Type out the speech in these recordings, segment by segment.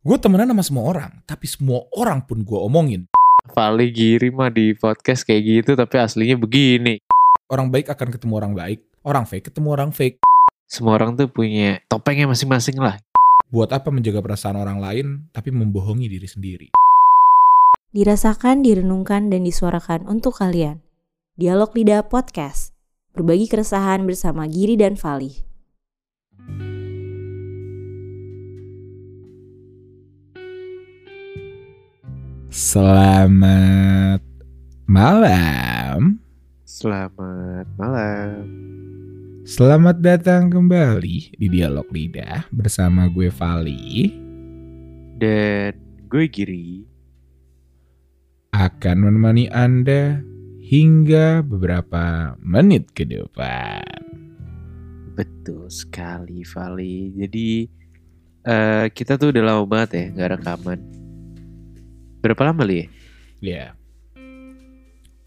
Gue temenan sama semua orang, tapi semua orang pun gue omongin. Vali Giri mah di podcast kayak gitu tapi aslinya begini. Orang baik akan ketemu orang baik, orang fake ketemu orang fake. Semua orang tuh punya topengnya masing-masing lah. Buat apa menjaga perasaan orang lain, tapi membohongi diri sendiri? Dirasakan, direnungkan, dan disuarakan untuk kalian. Dialog Lidah Podcast. Berbagi keresahan bersama Giri dan Vali. Selamat malam. Selamat malam. Selamat datang kembali di Dialog Lidah bersama gue Vali Dan gue Giri. akan menemani Anda hingga beberapa menit ke depan. Betul sekali Vali. Jadi eh kita tuh udah lama banget ya nggak rekaman. Berapa lama li ya? Ya.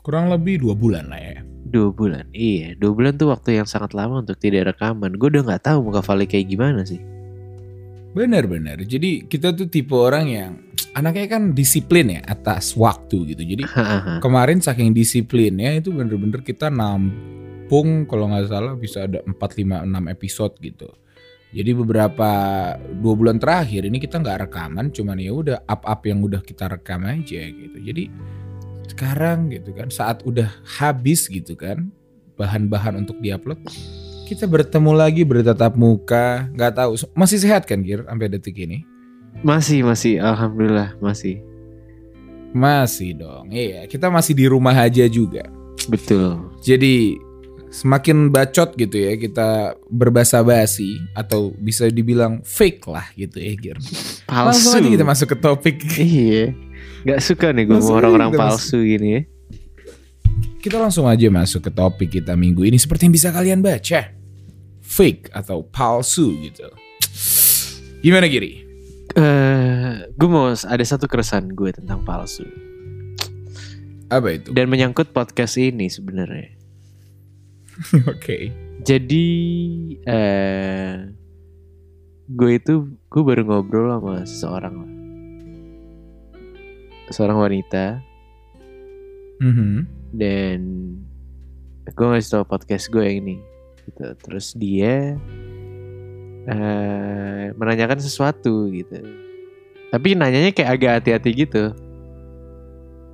Kurang lebih dua bulan lah ya. Dua bulan. Iya, dua bulan tuh waktu yang sangat lama untuk tidak rekaman. Gue udah nggak tahu muka Vali kayak gimana sih. Benar-benar. Jadi kita tuh tipe orang yang anaknya kan disiplin ya atas waktu gitu. Jadi kemarin saking disiplinnya itu bener-bener kita nampung kalau nggak salah bisa ada 4, 5, 6 episode gitu. Jadi beberapa dua bulan terakhir ini kita nggak rekaman, cuman ya udah up-up yang udah kita rekam aja gitu. Jadi sekarang gitu kan saat udah habis gitu kan bahan-bahan untuk diupload, kita bertemu lagi bertatap muka, nggak tahu masih sehat kan Gir sampai detik ini? masih masih, alhamdulillah masih. Masih dong, iya kita masih di rumah aja juga. Betul. Jadi semakin bacot gitu ya kita berbahasa basi atau bisa dibilang fake lah gitu ya Gir. Langsung Palsu. aja kita masuk ke topik. Iya. Gak suka nih gue Langsung orang-orang palsu gini ya. Kita langsung aja masuk ke topik kita minggu ini seperti yang bisa kalian baca. Fake atau palsu gitu. Gimana Giri? Eh, gue mau ada satu keresahan gue tentang palsu Apa itu? dan menyangkut podcast ini sebenarnya. Oke. Jadi eh gue itu gue baru ngobrol sama seseorang lah. Seorang wanita Mhm. dan gue ngasih tau podcast gue yang ini gitu. Terus dia eh menanyakan sesuatu gitu. Tapi nanyanya kayak agak hati-hati gitu.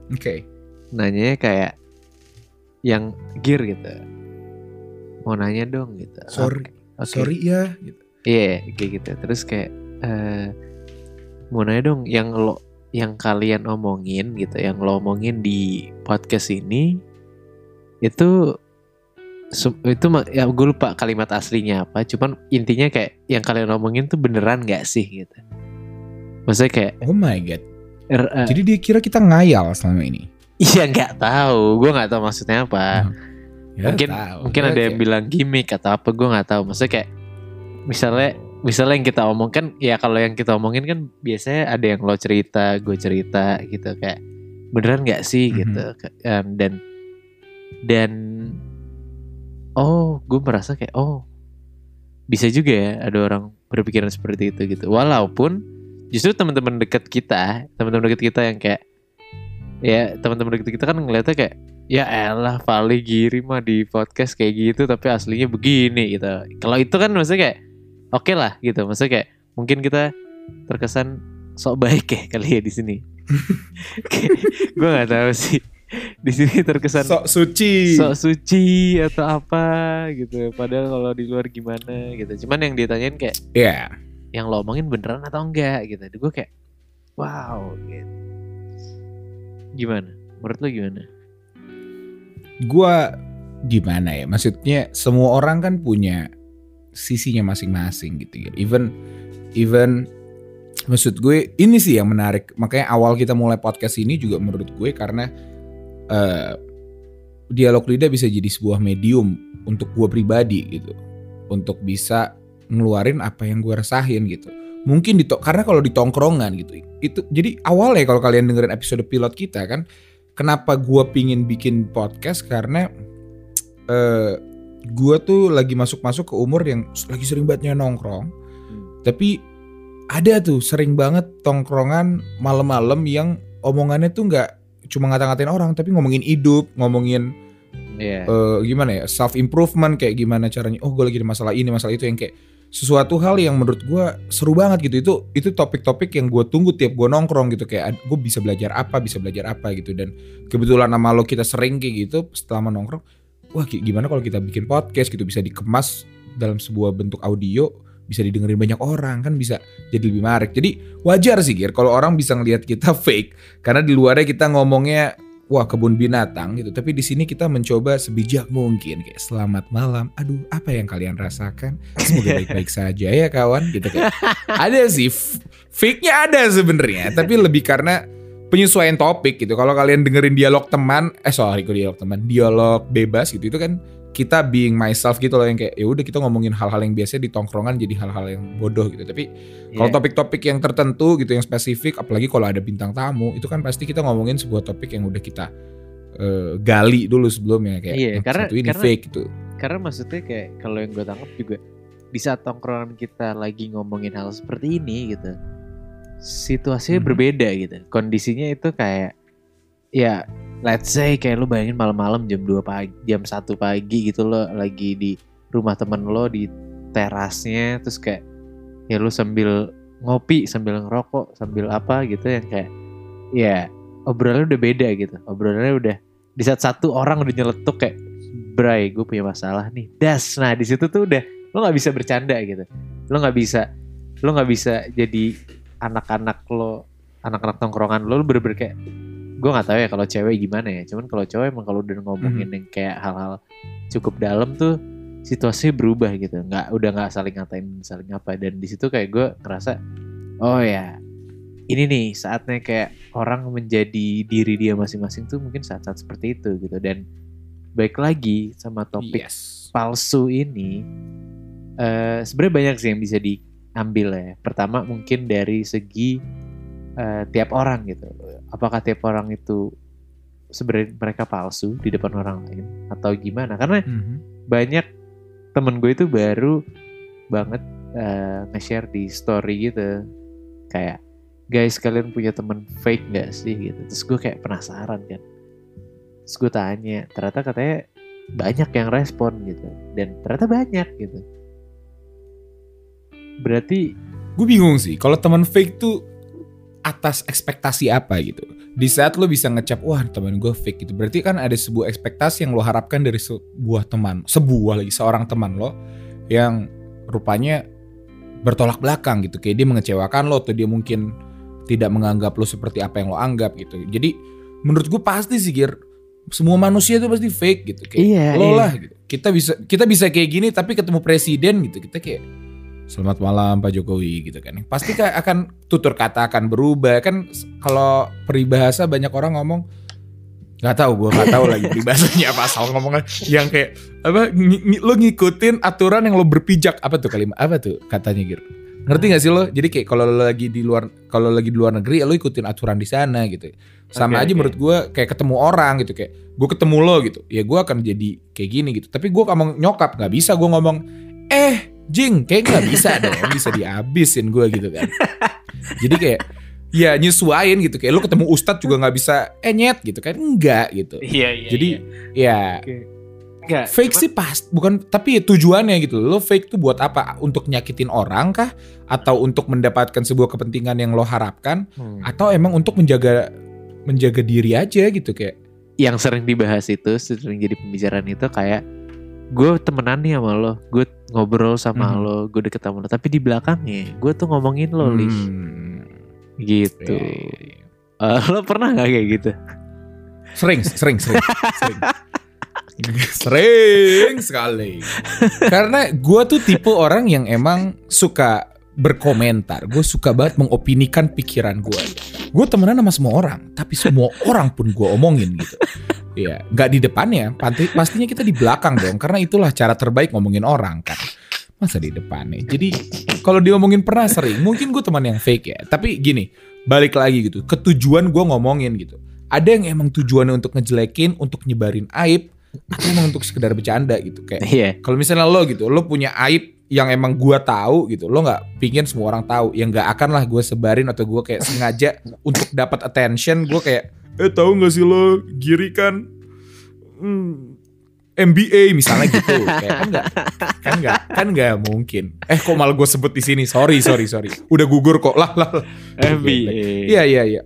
Oke. Nanyanya kayak yang gear gitu. Mau nanya dong gitu. Sorry. Oke. Sorry ya. Gitu. Iya kayak gitu. Terus kayak eh mau nanya dong yang lo yang kalian omongin gitu, yang lo omongin di podcast ini itu itu ya gue lupa kalimat aslinya apa. Cuman intinya kayak yang kalian omongin tuh beneran nggak sih gitu. Maksudnya kayak Oh my god. er- eh, Jadi dia kira kita ngayal selama ini. iya nggak tahu, gue nggak tahu maksudnya apa. Ya, mungkin tahu. mungkin ada yang bilang gimmick atau apa gue nggak tahu. Maksudnya kayak misalnya misalnya yang kita omongkan ya kalau yang kita omongin kan biasanya ada yang lo cerita gue cerita gitu. Kayak beneran nggak sih Mhm. gitu? Ke- em, dan dan oh gue merasa kayak oh bisa juga ya ada orang berpikiran seperti itu gitu. Walaupun justru teman-teman dekat kita teman-teman dekat kita yang kayak ya teman-teman dekat kita kan ngeliatnya kayak ya elah Vali Giri mah di podcast kayak gitu tapi aslinya begini gitu. Kalau itu kan maksudnya kayak oke lah gitu. Maksudnya kayak mungkin kita terkesan sok baik ya kali ya di sini. Gue nggak tahu sih. Di sini terkesan sok suci. sok suci atau apa gitu. Padahal kalau di luar gimana gitu. Cuman yang ditanyain kayak Ya. yang lo omongin beneran atau enggak gitu. Gue kayak wow gitu. Gimana? Menurut lo gimana Gua gimana ya? Maksudnya semua orang kan punya sisinya masing-masing gitu ya. Even even maksud gue ini sih yang menarik. Makanya awal kita mulai podcast ini juga menurut gue karena eh, dialog lidah bisa jadi sebuah medium untuk gue pribadi gitu. Untuk bisa ngeluarin apa yang gue rasain gitu. Mungkin di karena kalau di tongkrongan gitu. Itu jadi awalnya kalau kalian dengerin episode pilot kita kan kenapa gue pingin bikin podcast? Karena eh gue tuh lagi masuk-masuk ke umur yang lagi sering banget nongkrong. Tapi ada tuh sering banget tongkrongan malam-malam yang omongannya tuh nggak cuma ngata-ngatain orang tapi ngomongin hidup, ngomongin Iya. eh, gimana ya self improvement kayak gimana caranya oh gue lagi ada masalah ini masalah itu yang kayak sesuatu hal yang menurut gue seru banget gitu. Itu itu topik-topik yang gue tunggu tiap gue nongkrong gitu. Kayak gue bisa belajar apa bisa belajar apa gitu. Dan kebetulan sama lo kita sering kayak gitu setelah nongkrong wah gi- gimana kalau kita bikin podcast gitu? Bisa dikemas dalam sebuah bentuk audio bisa didengerin banyak orang kan bisa jadi lebih menarik. Jadi wajar sih Gir kalau orang bisa ngelihat kita fake. Karena di luarnya kita ngomongnya wah kebun binatang gitu. Tapi di sini kita mencoba sebijak mungkin kayak selamat malam. Aduh apa yang kalian rasakan? Semoga baik-baik saja ya kawan gitu kan. Ada sih fake-nya ada sebenarnya. Tapi lebih karena penyesuaian topik gitu. Kalau kalian dengerin dialog teman eh sorry kok dialog teman? Dialog bebas gitu. Itu kan kita being myself gitu loh yang kayak ya udah kita ngomongin hal-hal yang biasa di tongkrongan jadi hal-hal yang bodoh gitu tapi kalau Iya. topik-topik yang tertentu gitu yang spesifik, apalagi kalau ada bintang tamu, itu kan pasti kita ngomongin sebuah topik yang udah kita eh, gali dulu sebelumnya kayak yang karena- satu ini karena- fake gitu. karena maksudnya kayak kalau yang gue tangkap juga di saat tongkrongan kita lagi ngomongin hal seperti ini gitu situasinya Mhm. berbeda gitu kondisinya itu kayak ya let's say kayak lu bayangin malam-malam jam 2 pagi jam 1 pagi gitu lo lagi di rumah temen lo di terasnya terus kayak ya lu sambil ngopi sambil ngerokok sambil apa gitu yang kayak ya obrolannya udah beda gitu. Obrolannya udah di saat satu orang udah nyeletuk kayak Bray gue punya masalah nih. Das nah di situ tuh udah lo nggak bisa bercanda gitu. Lo nggak bisa lo nggak bisa jadi anak-anak lo anak-anak tongkrongan lo lo bener-bener kayak gue nggak tahu ya kalau cewek gimana ya cuman kalau cowok emang kalau udah ngomongin yang kayak hal-hal cukup dalam tuh situasinya berubah gitu nggak udah nggak saling ngatain saling apa dan di situ kayak gue ngerasa oh ya ini nih saatnya kayak orang menjadi diri dia masing-masing tuh mungkin saat-saat seperti itu gitu dan baik lagi sama topik Yes. palsu ini eh sebenarnya banyak sih yang bisa diambil ya. Pertama mungkin dari segi eh, tiap orang gitu. Apakah tiap orang itu sebenarnya mereka palsu di depan orang lain atau gimana? Karena Mhm. banyak temen gue itu baru banget eh, nge-share di story gitu. Kayak guys kalian punya temen fake gak sih? Gitu. Terus gue kayak penasaran kan. Terus gue tanya ternyata katanya banyak yang respon gitu. Dan ternyata banyak gitu. Berarti Gue bingung sih kalau teman fake tuh atas ekspektasi apa gitu. Di saat lo bisa ngecap wah teman gue fake gitu. Berarti kan ada sebuah ekspektasi yang lo harapkan dari sebuah teman, sebuah lagi seorang teman lo yang rupanya bertolak belakang gitu. Kayak dia mengecewakan lo atau dia mungkin tidak menganggap lo seperti apa yang lo anggap gitu. Jadi menurut gue pasti sih Gir semua manusia tuh pasti fake gitu kayak Iya, lo iya. lah gitu. Kita bisa kita bisa kayak gini tapi ketemu presiden gitu. Kita kayak Selamat malam Pak Jokowi gitu kan. Pasti kayak akan tutur kata akan berubah. Kan kalau peribahasa banyak orang ngomong nggak tahu gue nggak tahu lagi peribahasanya apa. Asal ngomongnya yang kayak apa ng- ng- lo ngikutin aturan yang lo berpijak. Apa tuh kalimat apa tuh katanya gitu ngerti gak sih lo? Jadi kayak kalau lo lagi di luar kalau lagi di luar negeri ya lo ikutin aturan di sana gitu. Sama Oke, aja oke. menurut gue kayak ketemu orang gitu. Kayak gue ketemu lo gitu. Ya gue akan jadi kayak gini gitu. Tapi gue ngomong nyokap nggak bisa gue ngomong eh jing kayak nggak bisa dong bisa dihabisin gue gitu kan. Jadi kayak ya nyesuain gitu. Kayak lu ketemu ustadz juga nggak bisa eh nyet gitu kan. Enggak gitu. Iya iya jadi ya enggak fake sih pas bukan tapi ya tujuannya gitu. Lo fake tuh buat apa? Untuk nyakitin orang kah? Atau untuk mendapatkan sebuah kepentingan yang lo harapkan? Hmm. atau emang untuk menjaga menjaga diri aja gitu kayak? Yang sering dibahas itu sering jadi pembicaraan itu kayak gue temenan nih sama lo gue ngobrol sama Mhm. lo gue deket sama lo. Tapi di belakangnya gue tuh ngomongin lo Liv hmm, gitu. Iya. Eh, lo pernah nggak kayak gitu? Sering sering sering sering. Sering sekali. Karena gue tuh tipe orang yang emang suka berkomentar. Gue suka banget mengopinikan pikiran gue gue temenan sama semua orang tapi semua orang pun gue omongin gitu ya nggak di depannya pasti pastinya kita di belakang dong karena itulah cara terbaik ngomongin orang kan. Masa di depannya? Jadi kalau diomongin pernah sering mungkin gue teman yang fake ya. Tapi gini balik lagi gitu ketujuan gue ngomongin gitu. Ada yang emang tujuannya untuk ngejelekin untuk nyebarin aib atau emang untuk sekedar bercanda gitu kayak iya. kalau misalnya lo gitu lo punya aib yang emang gua tahu gitu lo nggak pingin semua orang tahu yang nggak akan lah gue sebarin atau gue kayak sengaja untuk dapat attention gue kayak eh tahu nggak sih lo giri kan hmm, MBA misalnya gitu kayak kan nggak kan nggak kan nggak mungkin eh kok malah gue sebut di sini sorry sorry sorry udah gugur kok lah lah lah. MBA. Iya iya iya.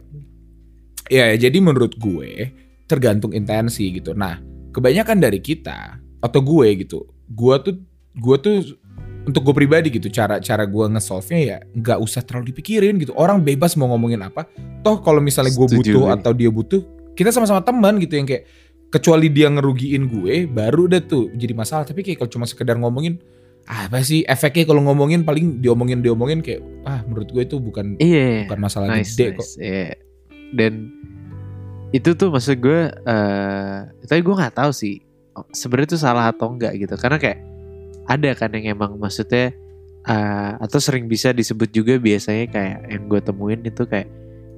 Iya ya, jadi menurut gue tergantung intensi gitu. Nah, kebanyakan dari kita atau gue gitu, gue tuh gue tuh untuk gue pribadi gitu cara cara gue nge-solve-nya ya nggak usah terlalu dipikirin gitu. Orang bebas mau ngomongin apa. Toh kalau misalnya gue butuh atau dia butuh, kita sama-sama teman gitu yang kayak kecuali dia ngerugiin gue baru udah tuh jadi masalah. Tapi kayak kalau cuma sekedar ngomongin apa sih efeknya kalau ngomongin paling diomongin diomongin kayak ah menurut gue itu bukan Iya. bukan masalah nice, gede kok. nice. Iya. Dan itu tuh maksud gue eh tapi gue nggak tahu sih sebenarnya itu salah atau enggak gitu. Karena kayak ada kan yang emang maksudnya eh atau sering bisa disebut juga biasanya kayak yang gue temuin itu kayak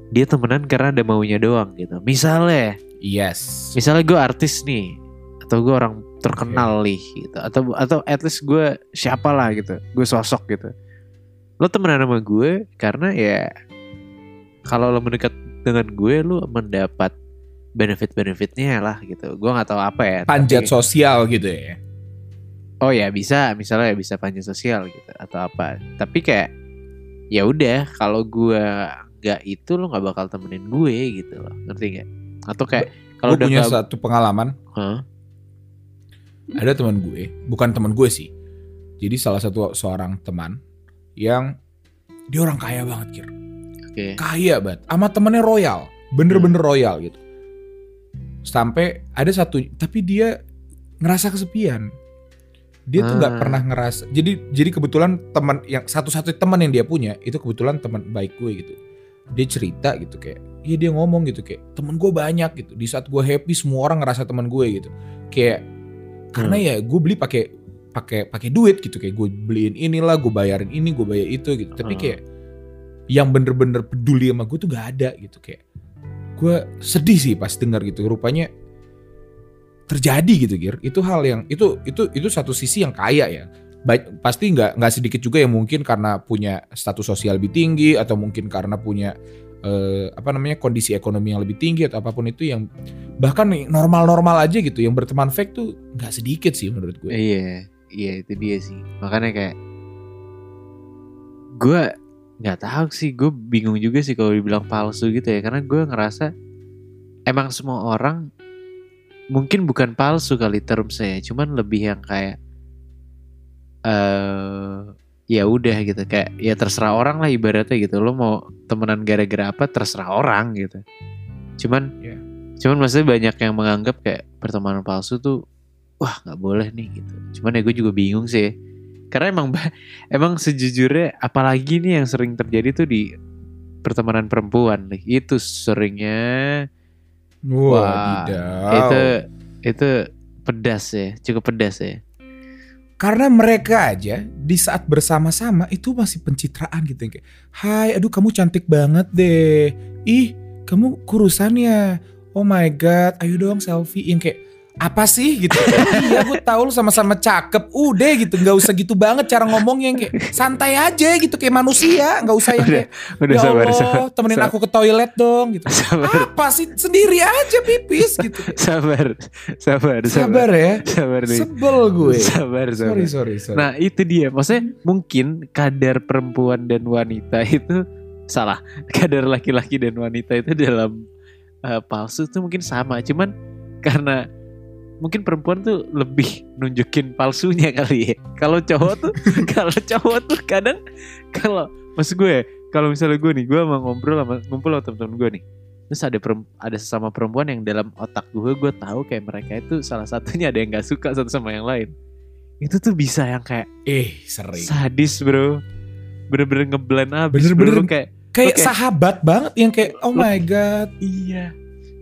dia temenan karena ada maunya doang gitu. Misalnya, Yes. misalnya gue artis nih atau gue orang terkenal nih gitu atau atau at least gue siapa lah gitu gue sosok gitu lo temenan sama gue karena ya kalau lo mendekat dengan gue lo mendapat benefit benefitnya lah gitu gue nggak tahu apa ya Panjat tapi- sosial gitu ya. Oh ya bisa misalnya ya bisa panjat sosial gitu atau apa tapi kayak ya udah kalau gue nggak itu lo nggak bakal temenin gue gitu loh ngerti nggak atau kayak kalau udah punya nggak satu pengalaman. Hah? Ada teman gue, bukan teman gue sih. Jadi salah satu seorang teman yang dia orang kaya banget kir. oke Kaya banget. Sama temennya royal. Bener-bener Hmm. royal gitu. Sampai ada satu, tapi dia ngerasa kesepian. Dia tuh nggak Ah. pernah ngerasa. Jadi jadi kebetulan teman yang satu-satu teman yang dia punya itu kebetulan teman baik gue gitu. Dia cerita gitu kayak, iya dia ngomong gitu kayak temen gue banyak gitu. Di saat gue happy semua orang ngerasa teman gue gitu. Kayak karena ya gue beli pakai pakai pakai duit gitu kayak gue beliin inilah, gue bayarin ini, gue bayar itu gitu. Tapi Hmm. kayak yang bener-bener peduli sama gue tuh gak ada gitu kayak gue sedih sih pas dengar gitu rupanya terjadi gitu Gir. Itu hal yang itu itu itu satu sisi yang kaya ya. Baik pasti nggak nggak sedikit juga yang mungkin karena punya status sosial lebih tinggi atau mungkin karena punya eh, apa namanya kondisi ekonomi yang lebih tinggi atau apa pun itu yang bahkan normal-normal aja gitu yang berteman fake tuh nggak sedikit sih menurut gue. Iya, iya itu dia sih. Makanya kayak gue nggak tahu sih, gue bingung juga sih kalau dibilang palsu gitu ya, karena gue ngerasa emang semua orang mungkin bukan palsu kali term saya, cuman lebih yang kayak eh ya udah gitu. Kayak ya terserah orang lah ibaratnya gitu. Lo mau temenan gara-gara apa terserah orang gitu. Cuman Iya. cuman maksudnya banyak yang menganggap kayak pertemanan palsu tuh wah nggak boleh nih gitu. Cuman ya gue juga bingung sih. Karena emang emang sejujurnya apalagi nih yang sering terjadi tuh di pertemanan perempuan. Nih itu seringnya Wah, Wadidaw. itu itu pedas ya cukup pedas ya Karena mereka aja di saat bersama-sama itu masih pencitraan gitu yang kayak, Hai, aduh kamu cantik banget deh. Ih, kamu kurusannya. Oh my god, ayo dong selfie. Yang kayak apa sih gitu? iya, gue tahu lu sama-sama cakep. Udah gitu, nggak usah gitu banget cara ngomongnya yang kayak santai aja gitu kayak manusia, nggak usah yang kayak udah ya sabar Allah, sabar temenin sabar. aku ke toilet dong gitu. sabar Apa sih sendiri aja pipis gitu. sabar sabar Sabar ya. sabar nih Sebel gue. sabar sabar Sorry, sorry, sorry. Nah itu dia, maksudnya mungkin kadar perempuan dan wanita itu salah, kadar laki-laki dan wanita itu dalam eh, palsu itu mungkin sama, cuman karena mungkin perempuan tuh lebih nunjukin palsunya kali ya. Kalau cowok tuh, kalau cowok tuh kadang kalau maksud gue, kalau misalnya gue nih, gue sama ngobrol sama ngumpul sama temen-temen gue nih, terus ada ada sesama perempuan yang dalam otak gue, gue tahu kayak mereka itu salah satunya ada yang nggak suka satu sama yang lain. Itu tuh bisa yang kayak eh, sering. sadis bro bener-bener ngeblend abis Bener-bener kayak kayak Oke. sahabat banget yang kayak oh my god iya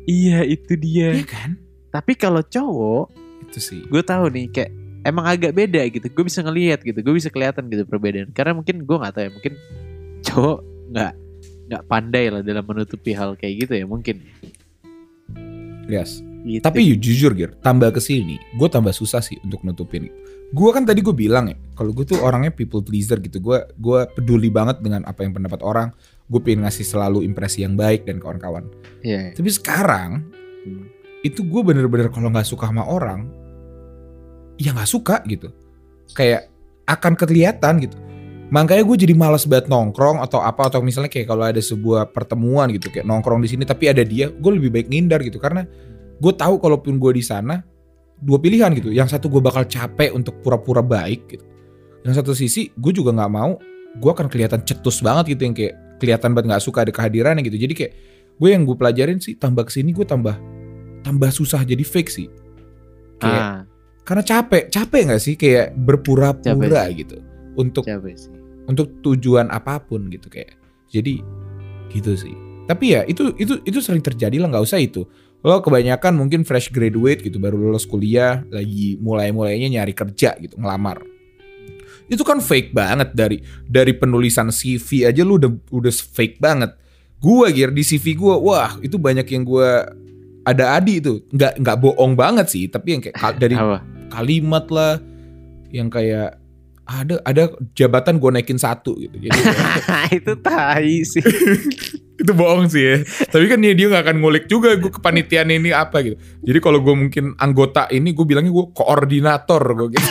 iya itu dia Iya kan tapi kalau cowok itu sih. gue tahu nih kayak emang agak beda gitu. Gue bisa ngelihat gitu gue bisa kelihatan gitu perbedaan. Karena mungkin gue nggak tahu ya mungkin cowok nggak nggak pandai lah dalam menutupi hal kayak gitu ya mungkin. Yes. Gitu. tapi you jujur gir tambah ke sini gue tambah susah sih untuk nutupin. Gue kan tadi gue bilang ya kalau gue tuh orangnya people pleaser gitu. Gue gue peduli banget dengan apa yang pendapat orang. Gue pengen ngasih selalu impresi yang baik dan kawan-kawan. Iya. tapi sekarang Hmm. Itu gue bener-bener kalau nggak suka sama orang ya nggak suka gitu. Kayak akan kelihatan gitu. Makanya gue jadi malas banget nongkrong atau apa atau misalnya kayak kalau ada sebuah pertemuan gitu kayak nongkrong di sini tapi ada dia gue lebih baik ngindar gitu. Karena gue tahu kalaupun gue di sana dua pilihan gitu. Yang satu gue bakal capek untuk pura-pura baik gitu. Yang satu sisi gue juga nggak mau gue akan kelihatan cetus banget gitu yang kayak kelihatan banget nggak suka ada kehadirannya gitu. Jadi kayak gue yang gue pelajarin sih tambah ke sini gue tambah tambah susah jadi fake sih. Kayak Ah, karena capek capek nggak sih kayak berpura-pura gitu untuk capek sih. untuk tujuan apa pun gitu kayak. Jadi gitu sih. Tapi ya itu itu itu sering terjadi lah nggak usah itu. Lo kebanyakan mungkin fresh graduate gitu baru lulus kuliah lagi mulai mulainya nyari kerja gitu ngelamar. Itu kan fake banget dari dari penulisan CV aja lu udah udah fake banget. Gua gear di CV gua wah itu banyak yang gua ada adi itu. Nggak nggak bohong banget sih tapi yang kayak dari Apa? kalimat lah yang kayak ada ada jabatan gue naikin satu gitu. Jadi itu tai sih. itu bohong sih ya. Tapi kan dia dia nggak akan ngulik juga gue kepanitiaan ini apa gitu. Jadi kalau gue mungkin anggota ini gue bilangnya gue koordinator gue gitu.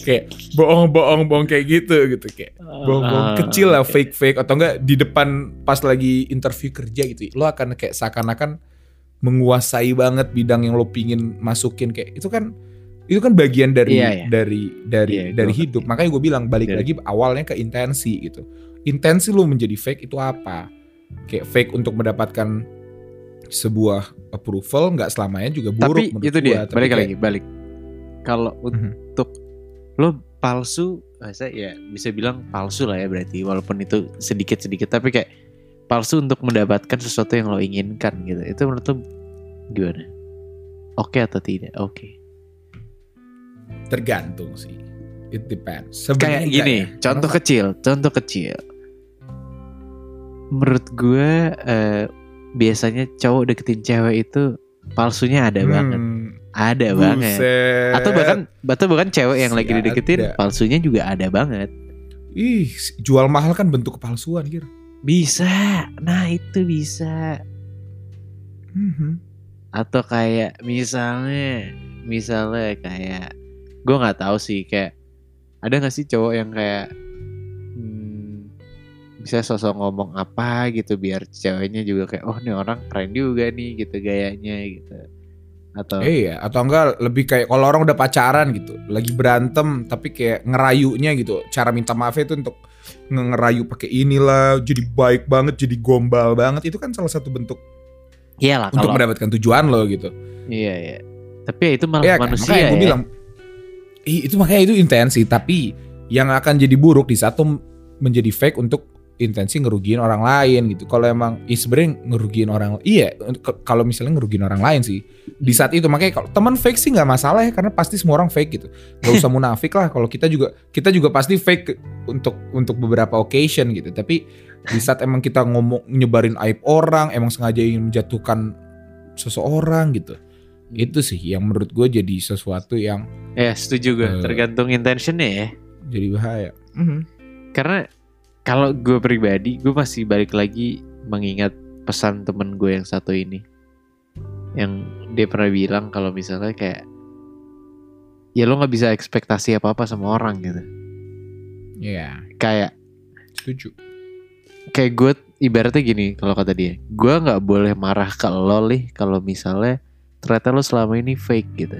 Kayak bohong bohong bohong kayak gitu gitu. Kayak bohong bohong Ah, kecil lah fake fake atau enggak di depan pas lagi interview kerja gitu. Lo akan kayak seakan-akan menguasai banget bidang yang lo pingin masukin kayak itu kan itu kan bagian dari Iya, iya. dari dari Iya, dari gua hidup ngerti. makanya gue bilang balik Dari- lagi awalnya ke intensi gitu intensi lo menjadi fake itu apa kayak fake untuk mendapatkan sebuah approval nggak selamanya juga buruk Tapi menurut itu gua. dia, Tapi balik kayak- lagi, balik. Kalau Mhm. untuk lo palsu, eh, saya ya bisa bilang palsu lah ya berarti, walaupun itu sedikit-sedikit, tapi kayak palsu untuk mendapatkan sesuatu yang lo inginkan gitu. Itu menurut lo gimana? Oke atau tidak? Oke. tergantung sih it depends Kayak Sebenarnya enggak gini, ya. contoh Karena- kecil, contoh kecil. Menurut gue eh, biasanya cowok deketin cewek itu palsunya ada banget, Hmm, ada banget. buset. Atau bahkan atau bahkan cewek yang lagi Si dideketin ada. palsunya juga ada banget. ih jual mahal kan bentuk kepalsuan gitu Bisa. Nah, itu bisa. Mhm. Atau kayak misalnya misalnya kayak gue nggak tahu sih kayak ada nggak sih cowok yang kayak hmm, bisa sosok ngomong apa gitu biar ceweknya juga kayak oh ini orang keren juga nih gitu gayanya gitu. Atau Iya, atau enggak lebih kayak kalau orang udah pacaran gitu, lagi berantem tapi kayak ngerayunya gitu. Cara minta maafnya itu untuk ngerayu pakai inilah, jadi baik banget, jadi gombal banget. Itu kan salah satu bentuk iyalah untuk kalau mendapatkan tujuan lo gitu. iya iya. Tapi ya itu malah kan? manusia Makanya gue ya. bilang Ih, itu makanya itu intensi, tapi yang akan jadi buruk di satu menjadi fake untuk intensi ngerugiin orang lain gitu. Kalau emang iya sebenarnya ngerugiin orang iya kalau misalnya ngerugiin orang lain sih di saat itu makanya kalau teman fake sih nggak masalah ya karena pasti semua orang fake gitu. Gak usah munafik lah kalau kita juga kita juga pasti fake ke- untuk untuk beberapa occasion gitu. Tapi di saat emang kita ngomong nyebarin aib orang, emang sengaja ingin menjatuhkan seseorang gitu. Itu sih yang menurut gue jadi sesuatu yang Ya setuju gue. Eh. Tergantung intentionnya ya. jadi bahaya. Mhm. Karena kalau gue pribadi, gue masih balik lagi mengingat pesan temen gue yang satu ini, yang dia pernah bilang kalau misalnya kayak ya lo nggak bisa ekspektasi apa apa sama orang gitu. Iya, Kayak setuju. kayak gue ibaratnya gini kalau kata dia, gue nggak boleh marah ke lo nih kalau misalnya ternyata lo selama ini fake gitu.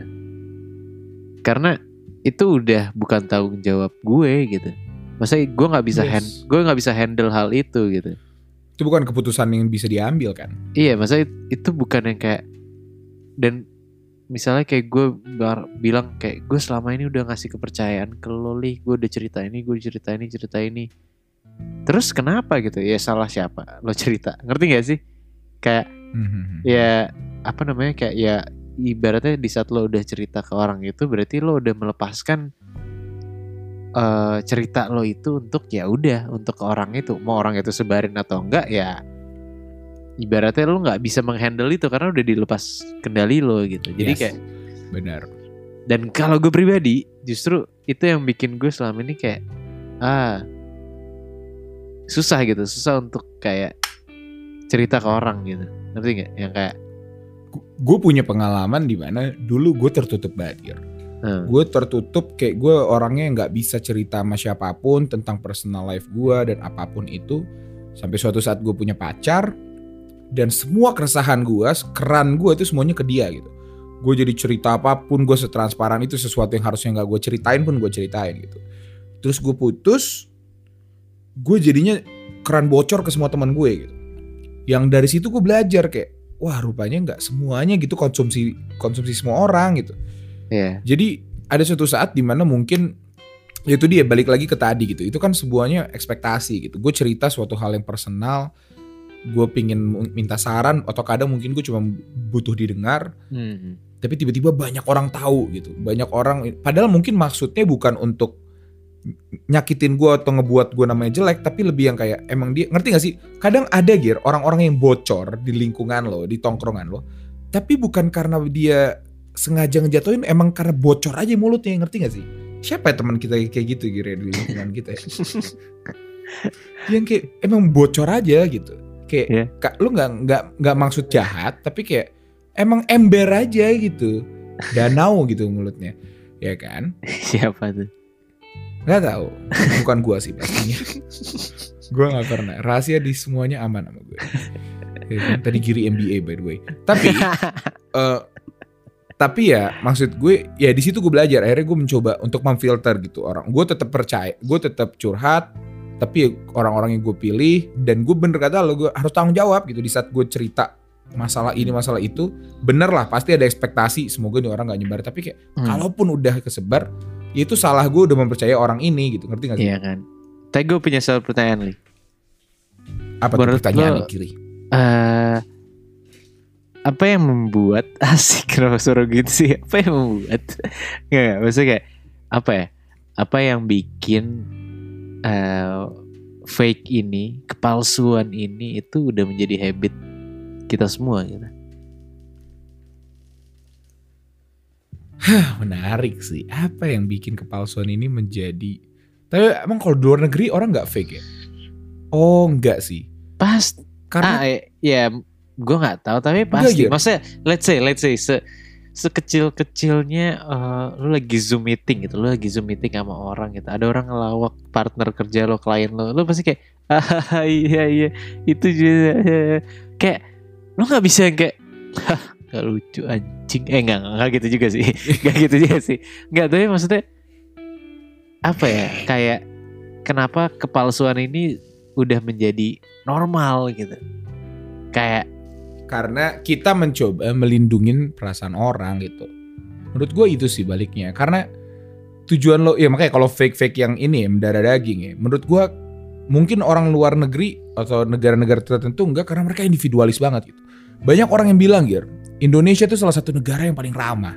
Karena itu udah bukan tanggung jawab gue gitu. Masa gue nggak bisa Yes. hand, gue nggak bisa handle hal itu gitu. Itu bukan keputusan yang bisa diambil kan? Iya, masa it- itu bukan yang kayak dan misalnya kayak gue bar- bilang kayak gue selama ini udah ngasih kepercayaan ke lo Li, gue udah cerita ini, gue cerita ini, cerita ini. Terus kenapa gitu? Ya salah siapa? Lo cerita. Ngerti gak sih? Kayak Mhm. ya apa namanya kayak ya ibaratnya di saat lo udah cerita ke orang itu berarti lo udah melepaskan eh cerita lo itu untuk ya udah untuk ke orang itu mau orang itu sebarin atau enggak ya ibaratnya lo nggak bisa menghandle itu karena udah dilepas kendali lo gitu jadi Yes. kayak benar. dan kalau gue pribadi justru itu yang bikin gue selama ini kayak ah susah gitu susah untuk kayak cerita ke orang gitu ngerti nggak yang kayak gue punya pengalaman di mana dulu gue tertutup banget. Hmm, gue tertutup kayak gue orangnya nggak bisa cerita sama siapa pun tentang personal life gue dan apa pun itu. Sampai suatu saat gue punya pacar dan semua keresahan gue keran gue itu semuanya ke dia gitu. Gue jadi cerita apa pun gue setransparan itu sesuatu yang harusnya nggak gue ceritain pun gue ceritain gitu. Terus gue putus gue jadinya keran bocor ke semua teman gue gitu. Yang dari situ gue belajar kayak wah rupanya nggak semuanya gitu konsumsi konsumsi semua orang gitu ya jadi ada suatu saat di mana mungkin ya itu dia balik lagi ke tadi gitu. Itu kan sebuahnya ekspektasi gitu. Gue cerita suatu hal yang personal, gue pingin minta saran atau kadang mungkin gue cuma butuh didengar, Hmm, tapi tiba-tiba banyak orang tahu gitu. Banyak orang, padahal mungkin maksudnya bukan untuk nyakitin gue atau ngebuat gue namanya jelek, tapi lebih yang kayak emang dia ngerti gak sih? Kadang ada gear orang-orang yang bocor di lingkungan lo, di tongkrongan lo, tapi bukan karena dia sengaja ngejatuhin, emang karena bocor aja mulutnya, ngerti gak sih? Siapa ya teman kita kayak gitu ya, di lingkungan kita ya? yang kayak emang bocor aja gitu. Kayak Iya. Kak, lu nggak nggak nggak maksud jahat, tapi kayak emang ember aja gitu, danau gitu mulutnya, ya kan? siapa tuh Nggak tahu, bukan gua sih pastinya. gua nggak pernah. Rahasia di semuanya aman sama gue. Ya kan? Tadi giri MBA by the way. Tapi eh, tapi ya maksud gue ya di situ gue belajar. Akhirnya gue mencoba untuk memfilter gitu orang. Gue tetap percaya gue tetap curhat tapi orang-orang yang gue pilih dan gue bener kata lo gue harus tanggung jawab gitu di saat gue cerita masalah ini masalah itu. Bener lah pasti ada ekspektasi semoga nih orang nggak nyebar. Tapi kayak Hmm, kalaupun udah kesebar ya itu salah gue udah mempercayai orang ini gitu. Ngerti gak sih? Iya kan. Tapi gue punya satu pertanyaan nih apa tuh pertanyaan lo- kiri? eh apa yang membuat asik kenapa suara gitu sih? Apa yang membuat? Nggak nggak maksudnya kayak apa ya? Apa yang bikin eh fake ini kepalsuan ini itu udah menjadi habit kita semua gitu? Menarik sih. Apa yang bikin kepalsuan ini menjadi tapi emang kalau di luar negeri orang nggak fake ya? Oh enggak sih. Pas karena ah eh, ya gue nggak tahu tapi Enggak, pasti. Gir. maksudnya let's say let's say se sekecil kecilnya lu lagi zoom meeting gitu lu lagi zoom meeting sama orang gitu ada orang ngelawak partner kerja lo klien lo lu pasti kayak ah iya iya itu juga. Kayak lu nggak bisa yang kayak hah nggak lucu anjing. Eh nggak nggak nggak gitu juga sih. Nggak gitu juga sih. Nggak tapi maksudnya apa ya kayak kenapa kepalsuan ini udah menjadi normal gitu? Kayak karena kita mencoba melindungin perasaan orang gitu. Menurut gue itu sih baliknya. Karena tujuan lo, ya makanya kalau fake-fake yang ini ya, mendarah daging ya. Menurut gue mungkin orang luar negeri atau negara-negara tertentu enggak karena mereka individualis banget gitu. Banyak orang yang bilang Gir, Indonesia itu salah satu negara yang paling ramah.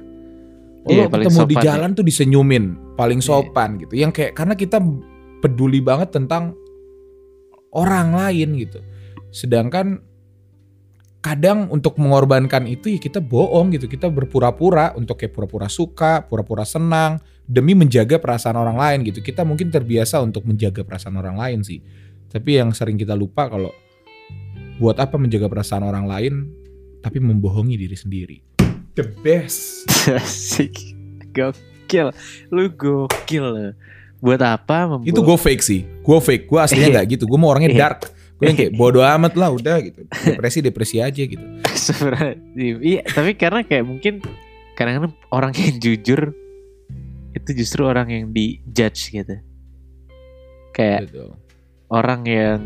Oh, Iya, lo paling ketemu di sopan jalan tuh disenyumin, paling Iya. sopan gitu. Yang kayak karena kita peduli banget tentang orang lain gitu. Sedangkan kadang untuk mengorbankan itu ya kita bohong gitu. Kita berpura-pura untuk kayak pura-pura suka, pura-pura senang demi menjaga perasaan orang lain gitu. Kita mungkin terbiasa untuk menjaga perasaan orang lain sih. Tapi yang sering kita lupa kalau buat apa menjaga perasaan orang lain tapi membohongi diri sendiri. The best. Asik. Gokil. Lu gokil. Buat apa membuat Itu gue fake sih. Gue fake. Gue aslinya nggak gitu. Gue mau orangnya Iya. dark. Gue yang kayak bodo amat lah udah gitu. Depresi depresi aja gitu. Sebenarnya Iya tapi karena kayak mungkin Kadang-kadang orang yang jujur Itu justru orang yang dijudge gitu Kayak Gitu. orang yang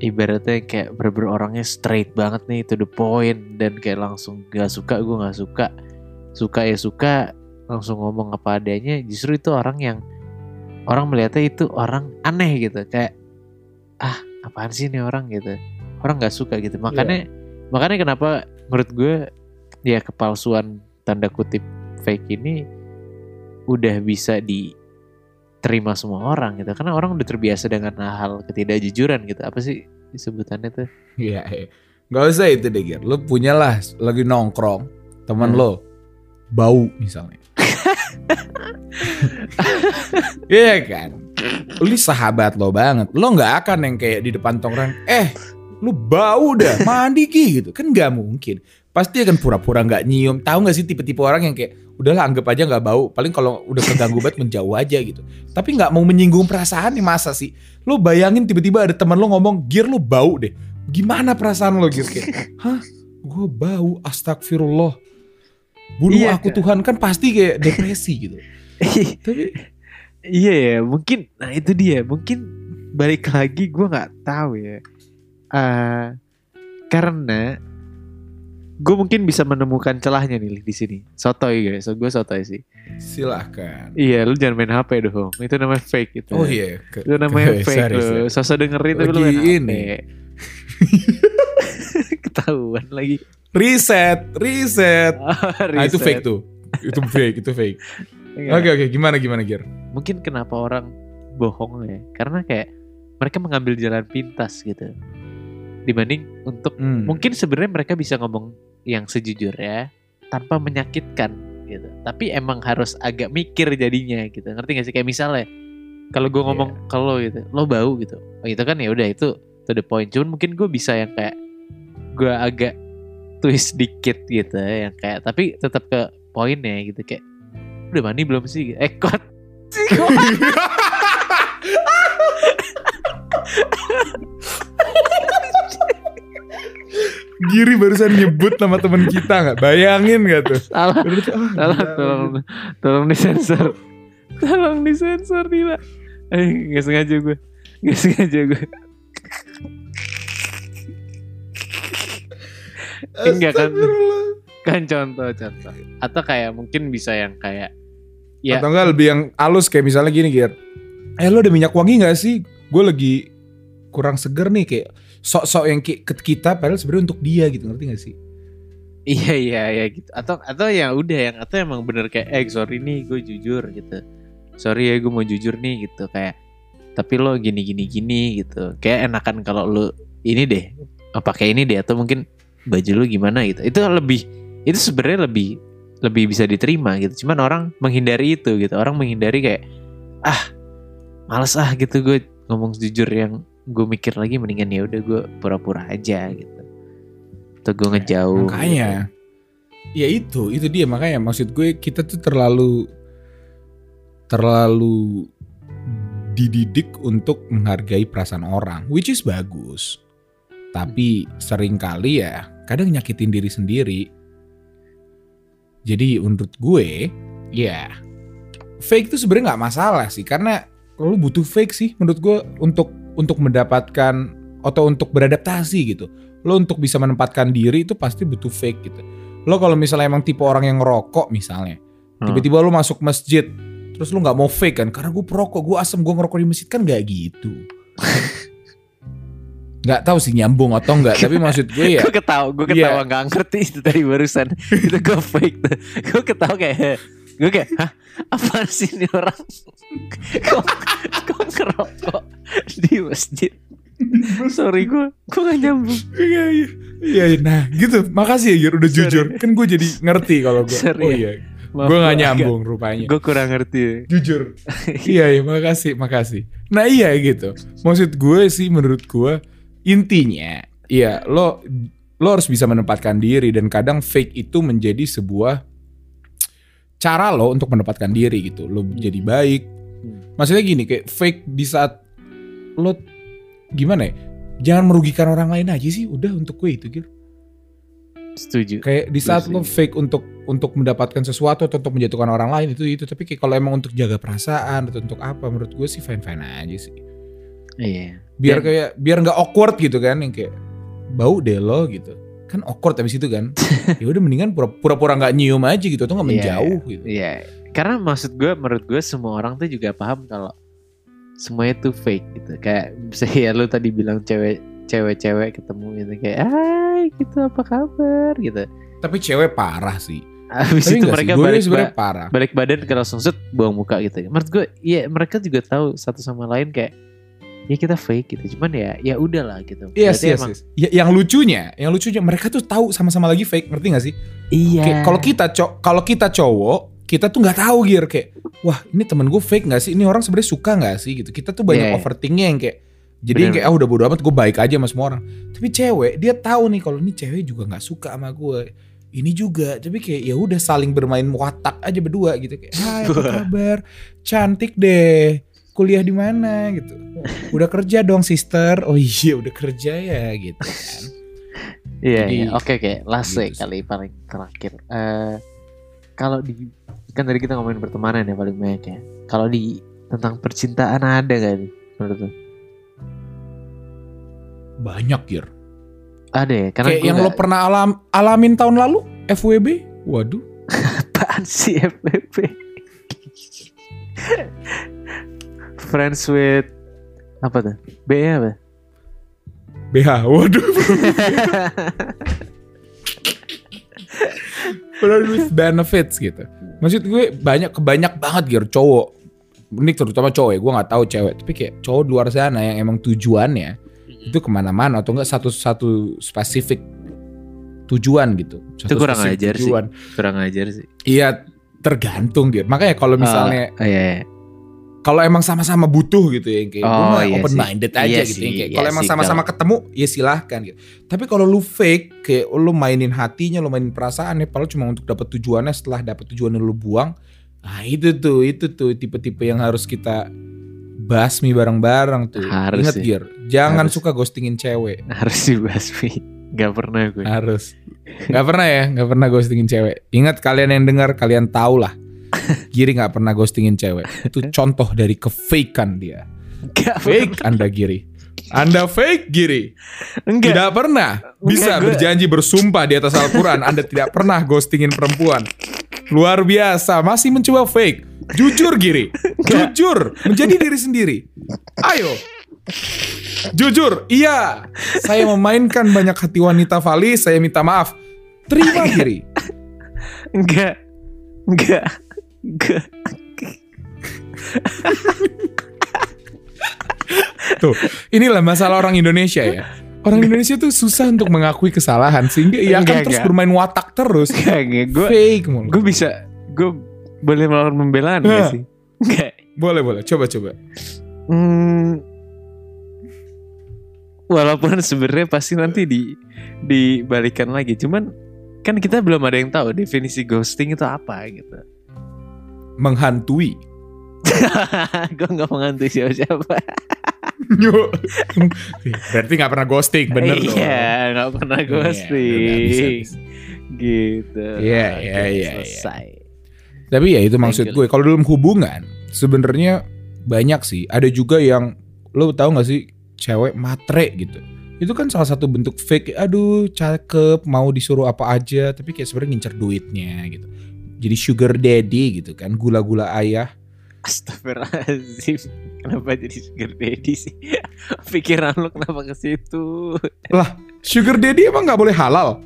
Ibaratnya kayak bener-bener orangnya straight banget nih To the point Dan kayak langsung gak suka gue gak suka Suka ya suka Langsung ngomong apa adanya Justru itu orang yang Orang melihatnya itu orang aneh gitu Kayak Ah apaan sih ini orang gitu Orang gak suka gitu Makanya Makanya kenapa menurut gue ya kepalsuan tanda kutip fake ini udah bisa diterima semua orang gitu karena orang udah terbiasa dengan hal ketidakjujuran gitu apa sih sebutannya tuh Iya, iya. Gak usah itu deh, Gir. Lu punya lah lagi nongkrong, teman Hmm. lo bau misalnya. Iya kan? Lu sahabat lo banget. Lo nggak akan yang kayak di depan tongkrong, eh lu bau dah mandi ki gitu. Kan nggak mungkin. Pasti akan pura-pura nggak nyium. Tahu nggak sih tipe-tipe orang yang kayak udahlah anggap aja nggak bau. Paling kalau udah keganggu banget menjauh aja gitu. Tapi nggak mau menyinggung perasaan nih masa sih? Lo bayangin tiba-tiba ada teman lo ngomong gear lo bau deh. Gimana perasaan lo gitu kayak hah? Gue bau astagfirullah. Bunuh Iya, aku kan? Tuhan kan pasti kayak depresi gitu. Tapi iya ya mungkin nah itu dia. Mungkin balik lagi gue nggak tahu ya. Eh karena gue mungkin bisa menemukan celahnya nih di sini. Sotoy guys. So, gue sotoy sih. Silahkan. Iya lu jangan main hp dong itu namanya fake itu. Oh iya. Ke- itu namanya ke- fake sorry, lu sorry. sosok dengerin tapi lu main HP. ini. ketahuan lagi. Riset riset Nah itu fake tuh. Itu fake, itu fake. Enggak. Oke oke, gimana gimana Gir? mungkin kenapa orang bohong ya? Karena kayak mereka mengambil jalan pintas gitu. Dibanding untuk Hmm. mungkin sebenarnya mereka bisa ngomong yang sejujurnya tanpa menyakitkan gitu. Tapi emang harus agak mikir jadinya gitu. Ngerti gak sih? Kayak misalnya kalau gue ngomong Iya. kalau gitu lo bau gitu. Oh, itu kan ya udah itu to the point. Cuman mungkin gue bisa yang kayak gue agak twist dikit gitu yang kayak tapi tetap ke poinnya gitu. Kayak udah mandi belum sih eh kot Giri barusan nyebut nama teman kita nggak? Bayangin nggak tuh? salah Baru tuh, ah, Tolong, gila. tolong, tolong disensor. Tolong disensor Dila. Eh, gak sengaja gue. Gak sengaja gue. Enggak kan? Kan contoh-contoh. Atau kayak mungkin bisa yang kayak ya Atau enggak lebih yang halus kayak misalnya gini Gir. Eh lo ada minyak wangi nggak sih? Gue lagi kurang seger nih kayak sok-sok yang ke kita padahal sebenarnya untuk dia gitu ngerti gak sih? iya iya iya gitu. Atau atau ya udah yang atau emang bener kayak eh sorry nih gue jujur gitu. Sorry ya gue mau jujur nih gitu kayak tapi lo gini gini gini gitu. Kayak enakan kalau lo ini deh pakai ini deh atau mungkin baju lu gimana gitu. Itu lebih itu sebenarnya lebih lebih bisa diterima gitu. Cuman orang menghindari itu gitu. Orang menghindari kayak ah males ah gitu gue ngomong jujur yang gue mikir lagi mendingan ya udah gue pura-pura aja gitu. Atau gue ngejauh. Makanya ya itu itu dia makanya maksud gue kita tuh terlalu terlalu dididik untuk menghargai perasaan orang which is bagus tapi sering kali ya kadang nyakitin diri sendiri jadi menurut gue ya fake itu sebenarnya nggak masalah sih karena lu butuh fake sih menurut gue untuk untuk mendapatkan atau untuk beradaptasi gitu lo untuk bisa menempatkan diri itu pasti butuh fake gitu. Lo kalau misalnya emang tipe orang yang ngerokok misalnya, Hmm. tiba-tiba lo masuk masjid, terus lo nggak mau fake kan? Karena gue perokok, gue asem, gue ngerokok di masjid kan gak gitu. Nggak tahu sih nyambung atau enggak, tapi maksud gue ya gue ketawa gue Iya. ketawa nggak ngerti itu tadi barusan. Itu gue fake tuh. Gue ketawa kayak gue kayak hah apa sih ini orang? Kok kok ngerokok di masjid? Sorry gue gue gak nyambung. Iya iya. Iya iya. nah gitu. Makasih ya Gir udah Sorry. jujur. Kan gue jadi ngerti kalau gue Sorry oh ya. iya. Gue gua nyambung rupanya. gue kurang ngerti. Jujur. Iya iya. Makasih makasih. Nah iya gitu. Maksud gue sih menurut gue intinya iya lo lo harus bisa menempatkan diri dan kadang fake itu menjadi sebuah cara lo untuk menempatkan diri gitu. Lo jadi baik. Maksudnya gini kayak fake di saat lo gimana ya jangan merugikan orang lain aja sih udah untuk gue itu gitu setuju. Kayak di saat Iya lo fake untuk untuk mendapatkan sesuatu atau untuk menjatuhkan orang lain itu itu. Tapi kayak kalau emang untuk jaga perasaan atau untuk apa menurut gue sih fine fine aja sih iya. Biar Dan- kayak biar nggak awkward gitu kan yang kayak bau deh lo gitu. Kan awkward habis itu kan. Ya udah mendingan pura- pura-pura nggak nyium aja gitu atau nggak Iya, menjauh gitu. Iya. Karena maksud gue menurut gue semua orang tuh juga paham kalau semuanya tuh fake gitu. Kayak misalnya ya lu tadi bilang cewek cewek-cewek ketemu gitu kayak hai gitu apa kabar? gitu. Tapi cewek parah sih. Habis tapi itu mereka sih balik, ba- parah. balik badan ke langsung set buang muka gitu. Menurut gue, iya mereka juga tahu satu sama lain kayak ya kita fake gitu. Cuman ya ya udahlah gitu. Yes, Berarti yes, emang- yes. Ya, yang lucunya, yang lucunya mereka tuh tahu sama-sama lagi fake, ngerti gak sih? Iya. Kalau kita co- kalau kita cowok, kita tuh nggak tahu Gir kayak wah ini temen gue fake nggak sih ini orang sebenarnya suka nggak sih gitu kita tuh banyak Iya, iya. overthinkingnya yang kayak jadi yang kayak ah udah bodo amat gue baik aja sama semua orang tapi cewek dia tahu nih kalau ini cewek juga nggak suka sama gue ini juga tapi kayak ya udah saling bermain watak aja berdua gitu kayak hai apa kabar cantik deh kuliah di mana gitu udah kerja dong sister oh iya udah kerja ya gitu kan Iya, Jadi, iya. oke oke. Last gitu kali paling terakhir. Eh kalau di kan tadi kita ngomongin pertemanan ya paling banyak ya. Kalau di tentang percintaan ada gak nih menurut lo? banyak Gir Ada ya, karena kayak yang lo nggak- pernah alam alamin tahun lalu FWB waduh apaan sih FPP? Friends with apa tuh? B nya apa? BH waduh Friends with benefits gitu maksud gue banyak kebanyak banget Gir cowok ini terutama cowok ya gue nggak tahu cewek tapi kayak cowok luar sana yang emang tujuannya itu ke mana-mana atau enggak satu satu spesifik tujuan gitu Satu kurang spesifik ajar sih. tujuan. Kurang ajar sih. iya tergantung gitu makanya kalau misalnya Oh, iya, iya. Kalau emang sama-sama butuh gitu ya kayak gue Oh, iya open sih. minded aja Iya gitu sih, ya, kayak iya kalau emang sih, sama-sama ketemu ya silahkan gitu tapi kalau lu fake kayak lu mainin hatinya lu mainin perasaannya padahal cuma untuk dapat tujuannya setelah dapat tujuannya lu buang nah itu tuh itu tuh tipe-tipe yang harus kita basmi bareng-bareng tuh Harus ingat sih. Gir jangan Harus. suka ghostingin cewek Harus dibasmi. Gak pernah gue. harus nggak pernah ya nggak pernah ghostingin cewek ingat kalian yang dengar kalian tahu lah Giri nggak pernah ghostingin cewek itu contoh dari kefakean dia Gak fake Anda Giri. Anda fake Giri. Enggak. Tidak pernah bisa Enggak, gue- berjanji bersumpah di atas Al-Quran Anda tidak pernah ghostingin perempuan. Luar biasa, masih mencoba fake. Jujur Giri. Jujur, menjadi diri sendiri. Ayo. Jujur, iya. Saya memainkan banyak hati wanita Vali, saya minta maaf. Terima Giri. Enggak. Enggak. Tuh, inilah masalah orang Indonesia ya. Orang Indonesia tuh susah untuk mengakui kesalahan sehingga ia akan terus enggak. bermain watak terus. Enggak, enggak. Gue fake mulu. gue bisa gue boleh melakukan pembelaan gak Hah. sih? Enggak. Boleh boleh, coba coba. Hmm, walaupun sebenarnya pasti nanti di dibalikan lagi. Cuman kan kita belum ada yang tahu definisi ghosting itu apa gitu. Menghantui. gue nggak menghantui siapa-siapa. Berarti nggak pernah ghosting, bener dong. Iya, nggak pernah Iya, ghosting. udah, bisa, bisa. Gitu. Iya, Oke, iya, iya, Selesai. Tapi ya itu maksud gue. Kalau dalam hubungan, sebenarnya banyak sih. Ada juga yang lo tahu nggak sih cewek matre gitu. Itu kan salah satu bentuk fake. Aduh, cakep, mau disuruh apa aja, tapi kayak sebenarnya ngincer duitnya gitu. Jadi sugar daddy gitu kan, gula-gula ayah. Astagfirullahaladzim Kenapa jadi sugar daddy sih Pikiran lu kenapa ke situ Sugar daddy emang nggak boleh halal?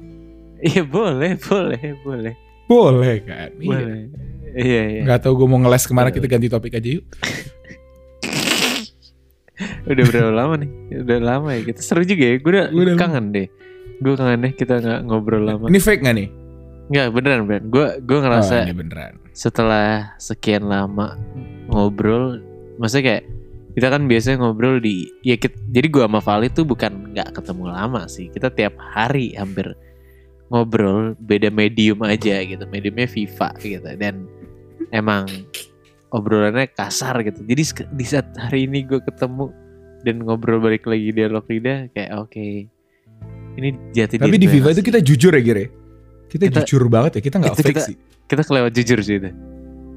Iya boleh Boleh Boleh Boleh kan? Iya. Boleh Iya iya Nggak tahu gue mau ngeles ke mana kita ganti topik aja yuk. Udah berapa lama nih Udah lama ya Kita seru juga ya Gue udah, Udah kangen deh Gue kangen deh Kita nggak ngobrol lama Ini fake nggak nih? Nggak beneran beneran Gue gue Oh, ngerasa ini beneran. Setelah sekian lama Ngobrol Maksudnya kayak kita kan biasanya ngobrol di ya kit- jadi gua sama Vali tuh bukan nggak ketemu lama sih. Kita tiap hari hampir ngobrol beda medium aja gitu. Mediumnya FIFA gitu dan emang obrolannya kasar gitu. Jadi di saat hari ini gue ketemu dan ngobrol balik lagi dialog lidah kayak oke ini jati Tapi di gue FIFA masih- itu kita jujur ya Gire. Kita, Kita- jujur banget ya, kita nggak fake kita- sih. kita kelewat jujur sih itu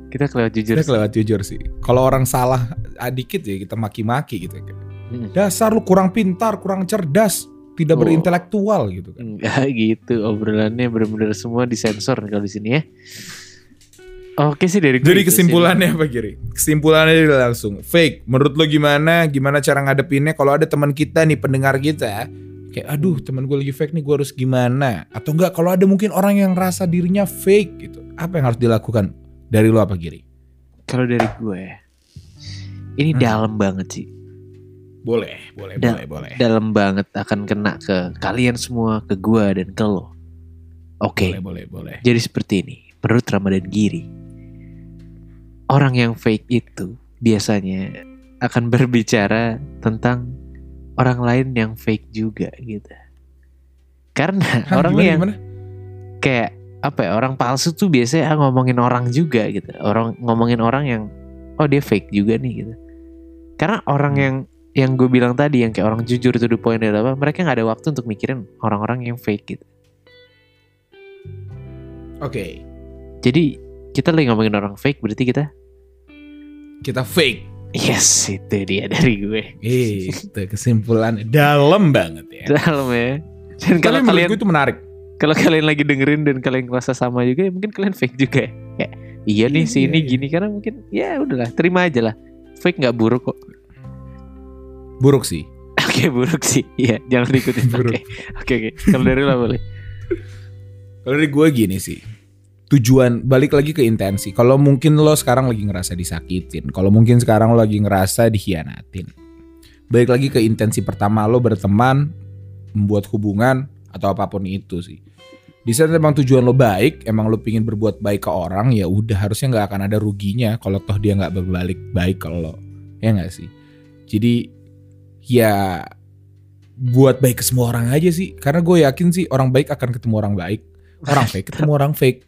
kita kelewat jujur Kita sih. kelewat jujur sih. Kalau orang salah ah, dikit ya kita maki-maki gitu. Hmm. Dasar lu kurang pintar, kurang cerdas, tidak Oh. berintelektual gitu kan. Enggak gitu obrolannya bener-bener semua disensor kalau di sini ya. Oke sih dari Jadi kesimpulannya apa Giri? Kesimpulannya udah langsung fake. Menurut lo gimana? Gimana cara ngadepinnya? Kalau ada teman kita nih pendengar kita, kayak aduh teman gue lagi fake nih, gue harus gimana? Atau enggak? Kalau ada mungkin orang yang rasa dirinya fake gitu, apa yang harus dilakukan? Dari lo apa Giri? Kalau dari gue ini Hmm. dalam banget sih. Boleh, boleh, Da- boleh, boleh. Dalam banget akan kena ke kalian semua, ke gue dan ke lo. Oke. Boleh, boleh, boleh. Jadi seperti ini, menurut Ramadan Giri, orang yang fake itu biasanya akan berbicara tentang orang lain yang fake juga gitu. Karena Hah, orang gimana, yang gimana? kayak apa ya orang palsu tuh biasanya ngomongin orang juga gitu. Orang ngomongin orang yang oh dia fake juga nih gitu. Karena orang Hmm. yang yang gue bilang tadi yang kayak orang jujur to the point adalah apa? Mereka nggak ada waktu untuk mikirin orang-orang yang fake gitu. Oke, Jadi kita lagi ngomongin orang fake berarti kita kita fake. Yes itu dia dari gue. Eh, itu kesimpulan dalam banget ya. Dalam ya. Dan kalau Tapi kalian gue itu menarik. kalau kalian lagi dengerin dan kalian ngerasa sama juga ya mungkin kalian fake juga ya. Kayak, iya nih Iya, si ini iya, gini karena mungkin ya udahlah terima aja lah. Fake nggak buruk kok. Buruk sih. Oke buruk sih. Iya jangan diikutin. Oke oke oke. Kalau dari lo boleh. Kalau dari gue gini sih. Tujuan balik lagi ke intensi. Kalau mungkin lo sekarang lagi ngerasa disakitin, kalau mungkin sekarang lo lagi ngerasa dikhianatin. Balik lagi ke intensi pertama lo berteman, membuat hubungan atau apa pun itu sih. Di saat emang tujuan lo baik, emang lo pingin berbuat baik ke orang, ya udah harusnya nggak akan ada ruginya kalau toh dia nggak berbalik baik ke lo, ya nggak sih. Jadi ya buat baik ke semua orang aja sih, karena gue yakin sih orang baik akan ketemu orang baik, orang fake ketemu orang fake.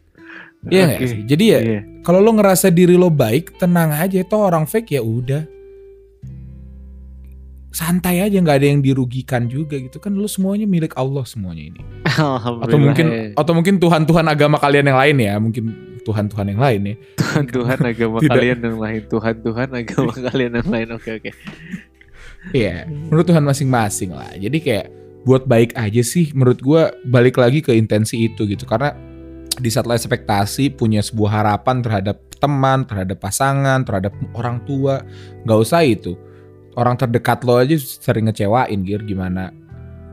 Iya Oke. sih? Jadi ya Iya. kalau lo ngerasa diri lo baik, tenang aja. Toh orang fake ya udah. Santai aja nggak ada yang dirugikan juga gitu kan lo semuanya milik Allah semuanya ini. Atau mungkin ya. atau mungkin Tuhan-Tuhan agama kalian yang lain ya, mungkin Tuhan-Tuhan yang lain ya. Tuhan Tuhan agama kalian yang lain. Tuhan Tuhan agama kalian yang lain. Oke oke. Iya, menurut Tuhan masing-masing lah. Jadi kayak buat baik aja sih menurut gua balik lagi ke intensi itu gitu. Karena di saat lo ekspektasi punya sebuah harapan terhadap teman, terhadap pasangan, terhadap orang tua, nggak usah itu. Orang terdekat lo aja sering ngecewain gitu gimana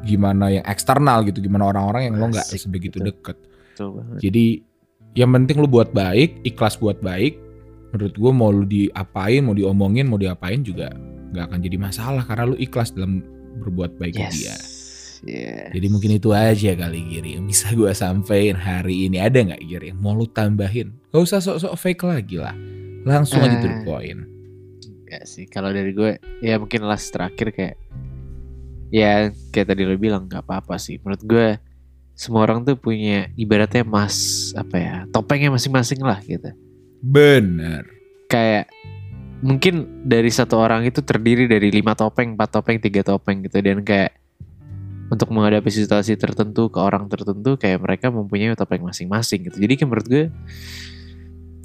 gimana yang eksternal gitu, gimana orang-orang yang lo nggak Asik, sebegitu betul. deket. Jadi yang penting lu buat baik, ikhlas buat baik. Menurut gue mau lu diapain, mau diomongin, mau diapain juga nggak akan jadi masalah karena lu ikhlas dalam berbuat baik ke Yes. dia. Yes. Jadi mungkin itu aja kali Giri yang bisa gue sampein hari ini. Ada nggak Giri yang mau lu tambahin? Gak usah sok-sok fake lagi lah. Langsung aja to the Ah. point. Enggak sih kalau dari gue ya mungkin last terakhir kayak ya kayak tadi lo bilang nggak apa-apa sih menurut gue semua orang tuh punya ibaratnya mas apa ya topengnya masing-masing lah gitu Bener. kayak mungkin dari satu orang itu terdiri dari lima topeng empat topeng tiga topeng gitu dan kayak untuk menghadapi situasi tertentu ke orang tertentu kayak mereka mempunyai topeng masing-masing gitu. Jadi kayak menurut gue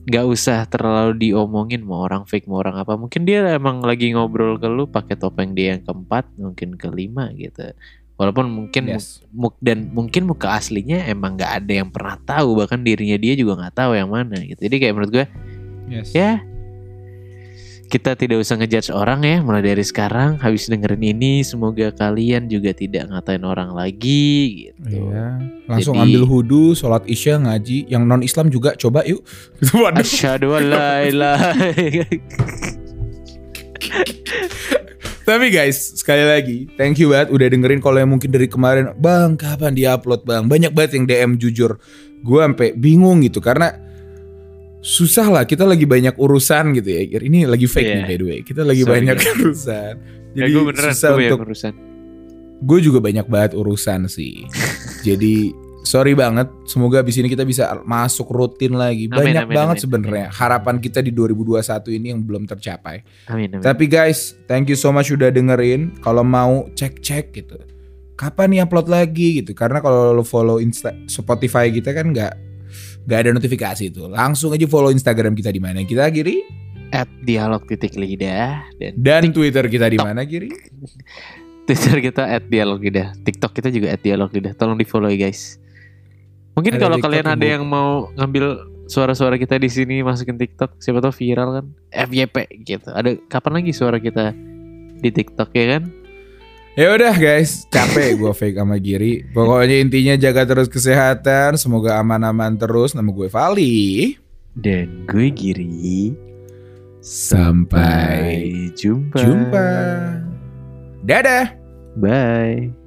nggak usah terlalu diomongin mau orang fake mau orang apa. Mungkin dia emang lagi ngobrol ke lu pakai topeng dia yang keempat mungkin kelima gitu. Walaupun mungkin Yes. mu- dan mungkin muka aslinya emang nggak ada yang pernah tahu. Bahkan dirinya dia juga nggak tahu yang mana gitu. Jadi kayak menurut gue Yes. ya kita tidak usah ngejudge orang ya mulai dari sekarang habis dengerin ini semoga kalian juga tidak ngatain orang lagi gitu Iya. Langsung Jadi- ambil hudu, sholat isya, ngaji. Yang non Islam juga coba yuk. Waduh. Asyhadu la ilaha Tapi guys, sekali lagi, thank you banget udah dengerin kalau yang mungkin dari kemarin, Bang, kapan dia-upload, Bang? Banyak banget yang DM jujur. Gue sampai bingung gitu karena susah lah, kita lagi banyak urusan gitu ya. Ini lagi fake Iya. nih by the way. Kita lagi Sorry, banyak guys. urusan. ya Jadi gue beneran susah gue untuk urusan gue juga banyak banget urusan sih. Jadi sorry banget. Semoga abis ini kita bisa masuk rutin lagi. Amin, Banyak amin, banget sebenarnya harapan kita di 2021 ini yang belum tercapai. amin amin Tapi guys, thank you so much udah dengerin. Kalau mau cek-cek gitu. Kapan nih upload lagi gitu. Karena kalau lo follow Insta Spotify kita kan nggak nggak ada notifikasi itu. Langsung aja follow Instagram kita di mana. Kita Giri at dialog titik lidah dan dan Twitter kita di mana Giri. Twitter kita at dialog lidah. TikTok kita juga at dialog lidah. Tolong di follow ya guys. Mungkin kalau kalian ada yang mau ngambil suara-suara kita di sini masukin TikTok siapa tahu viral kan? FYP gitu. Ada kapan lagi suara kita di TikTok ya kan Ya udah guys, capek gue fake sama Giri. Pokoknya intinya jaga terus kesehatan, semoga aman-aman terus. Nama gue Vali. dan gue Giri Sampai jumpa jumpa. Dadah. bye